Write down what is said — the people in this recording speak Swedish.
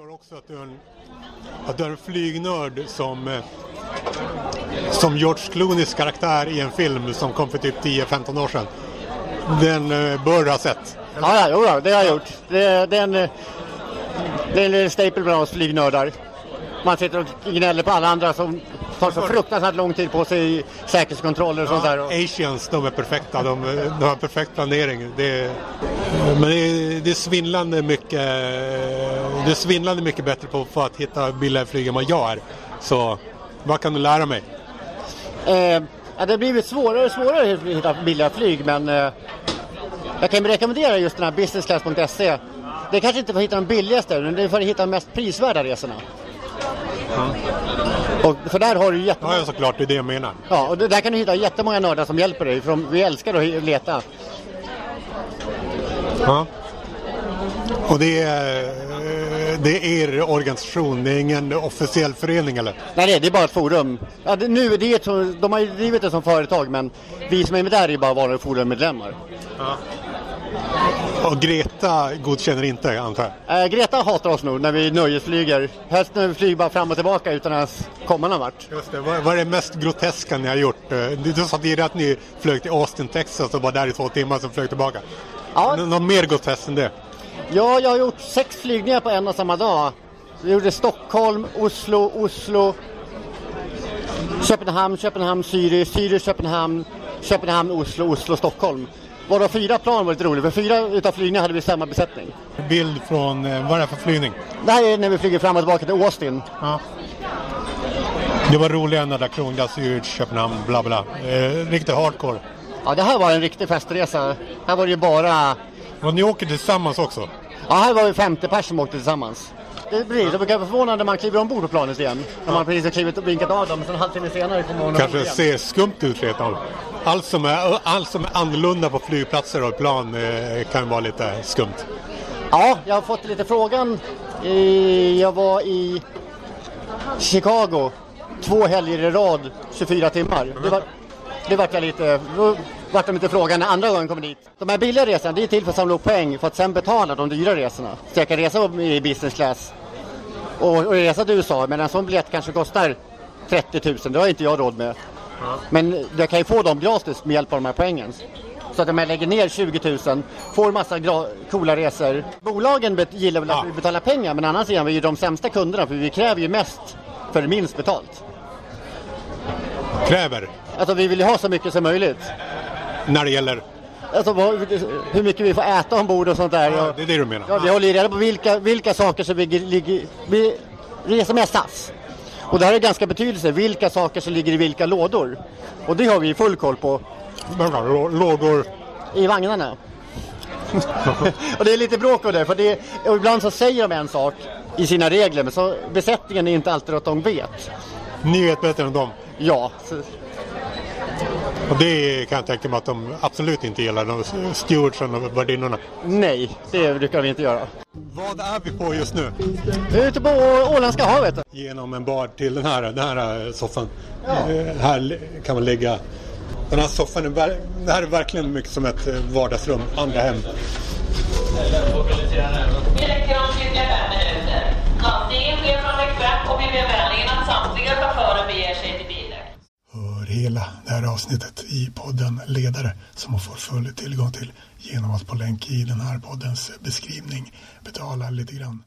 förstår också att du är en, att du är en flygnörd som, eh, som George Clooneys karaktär i en film som kom för typ 10-15 år sedan. Den eh, bör du ha sett. Ja, ja, jo, det har jag gjort. Det, det, är en, eh, det är en staple bland oss flygnördar. Man sitter och gnäller på alla andra som tar så fruktansvärt lång tid på sig i säkerhetskontroller och sånt där. Asians, de är perfekta. De, de har perfekt planering. Det är, men det är, det är svindlande mycket det är svindlande mycket bättre på, på att hitta billigare flyg än vad jag är. Så vad kan du lära mig? eh, det har blivit svårare och svårare att hitta billiga flyg men eh, jag kan rekommendera just den här businessclass.se. Det är kanske inte för att hitta de billigaste, men det är för att hitta de mest prisvärda resorna. Och för där har du jättemånga... Ja, såklart, det är det jag menar. Ja, och där kan du hitta jättemånga nördar som hjälper dig, för vi älskar att leta. Ja. Och det är, eh, det är er organisation, det är ingen officiell förening eller? Nej, det är, bara ett forum. Ja, det, nu, det är ett, de har ju drivit det som företag, men vi som är med där är bara vanliga forummedlemmar. Och Greta godkänner inte antar jag? Eh, Greta hatar oss nog när vi nöjesflyger. Helst när vi flyger bara fram och tillbaka utan att ens komma någon vart. Just det. Vad, vad är det mest groteska ni har gjort? Eh, Du sa tidigare att ni flög till Austin, Texas och var där i två timmar och sen flög tillbaka. Ja. Nå- Något mer groteskt än det? Ja, jag har gjort sex flygningar på en och samma dag. Vi gjorde Stockholm, Oslo, Oslo, Köpenhamn, Köpenhamn, Zürich, Zürich, Köpenhamn, Köpenhamn, Oslo, Oslo, Stockholm. Varav fyra plan var lite roligt, för fyra utav flygningarna hade vi samma besättning. Bild från, eh, vad är det för flygning? Det här är när vi flyger fram och tillbaka till Austin. Ja. Det var roligare än där Kronga, Zürich, Köpenhamn, bla bla. Eh, riktigt hardcore. Ja, det här var en riktig festresa. Här var det ju bara... Och ni åker tillsammans också? Ja, här var vi 50 personer som åkte tillsammans. Det blir, det brukar vara förvånande när man kliver ombord på planet igen. När man precis har klivit och vinkat av dem, sen en halvtimme senare kommer man Kanske ser skumt ut rent av. Allt som, är, allt som är annorlunda på flygplatser och plan eh, kan vara lite skumt. Ja, jag har fått lite frågan. Jag var i Chicago två helger i rad, 24 timmar. Det var, det vart jag lite, vart de lite frågan när andra gången kom dit. De här billiga resorna, det är till för att samla upp poäng för att sen betala de dyra resorna. Så jag kan resa i business class och, och resa till USA, men en sån biljett kanske kostar 30 000, det har inte jag råd med. Men jag kan ju få dem gratis med hjälp av de här poängen. Så att om jag lägger ner 20 000, får massa coola resor. Bolagen gillar väl att Ja. vi betalar pengar, men annars är vi ju de sämsta kunderna för vi kräver ju mest för minst betalt. Kräver, Alltså vi vill ju ha så mycket som möjligt. när det gäller... Alltså hur mycket vi får äta ombord och sånt där. Ja, det är det du menar? Ja, vi håller ju reda på vilka, vilka saker som ligger, ligger vi reser med SAS. Och det här är ganska betydelse, vilka saker som ligger i vilka lådor. Och det har vi full koll på Lå- Lådor... i vagnarna. och det är lite bråk om det, för det, och ibland så säger de en sak i sina regler, men så besättningen är inte alltid att de vet. Ni vet bättre än dem. Ja, så, Och det kan jag tänka mig att de absolut inte gillar, de stewardsen och värdinnorna. nej, det brukar vi inte göra. Vad är vi på just nu? Vi är ute på Åländska havet. Genom en bar till den här, den här soffan. Eh, här kan man ligga. Den här soffan, är, det här är verkligen mycket som ett vardagsrum, andra hem. Här avsnittet i podden Ledare som man får full tillgång till genom att på länk i den här poddens beskrivning betala lite grann.